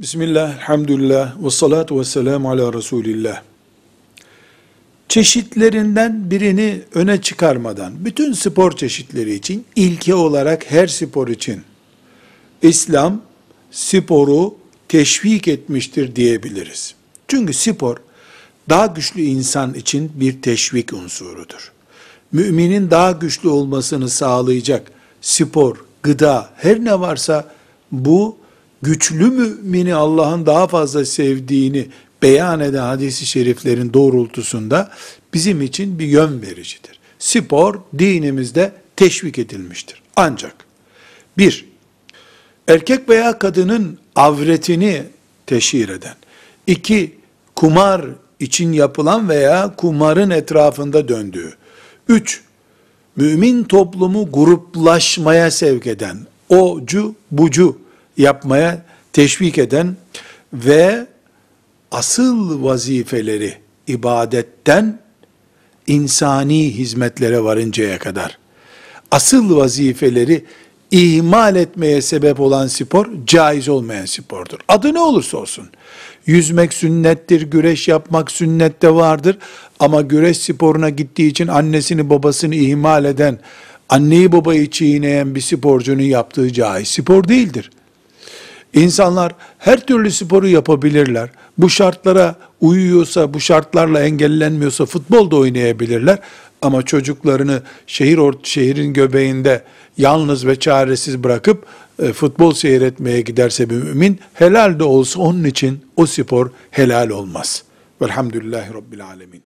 Bismillah, elhamdülillah, ve salatu ve selamu ala Resulillah. Çeşitlerinden birini öne çıkarmadan, bütün spor çeşitleri için, ilke olarak her spor için, İslam sporu teşvik etmiştir diyebiliriz. Çünkü spor, daha güçlü insan için bir teşvik unsurudur. Müminin daha güçlü olmasını sağlayacak spor, gıda, her ne varsa bu güçlü mümini Allah'ın daha fazla sevdiğini beyan eden hadisi şeriflerin doğrultusunda bizim için bir yön vericidir. Spor dinimizde teşvik edilmiştir. Ancak bir, erkek veya kadının avretini teşhir eden, iki, kumar için yapılan veya kumarın etrafında döndüğü, üç, mümin toplumu gruplaşmaya sevk eden, ocu bucu yapmaya teşvik eden ve asıl vazifeleri ibadetten insani hizmetlere varıncaya kadar asıl vazifeleri ihmal etmeye sebep olan spor caiz olmayan spordur. Adı ne olursa olsun. Yüzmek sünnettir, güreş yapmak sünnette vardır. Ama güreş sporuna gittiği için annesini babasını ihmal eden, anneyi babayı çiğneyen bir sporcunun yaptığı caiz spor değildir. İnsanlar her türlü sporu yapabilirler. Bu şartlara uyuyorsa, bu şartlarla engellenmiyorsa futbol da oynayabilirler. Ama çocuklarını şehir ort şehrin göbeğinde yalnız ve çaresiz bırakıp e, futbol seyretmeye giderse bir mümin helal de olsa onun için o spor helal olmaz. Velhamdülillahi Rabbil Alemin.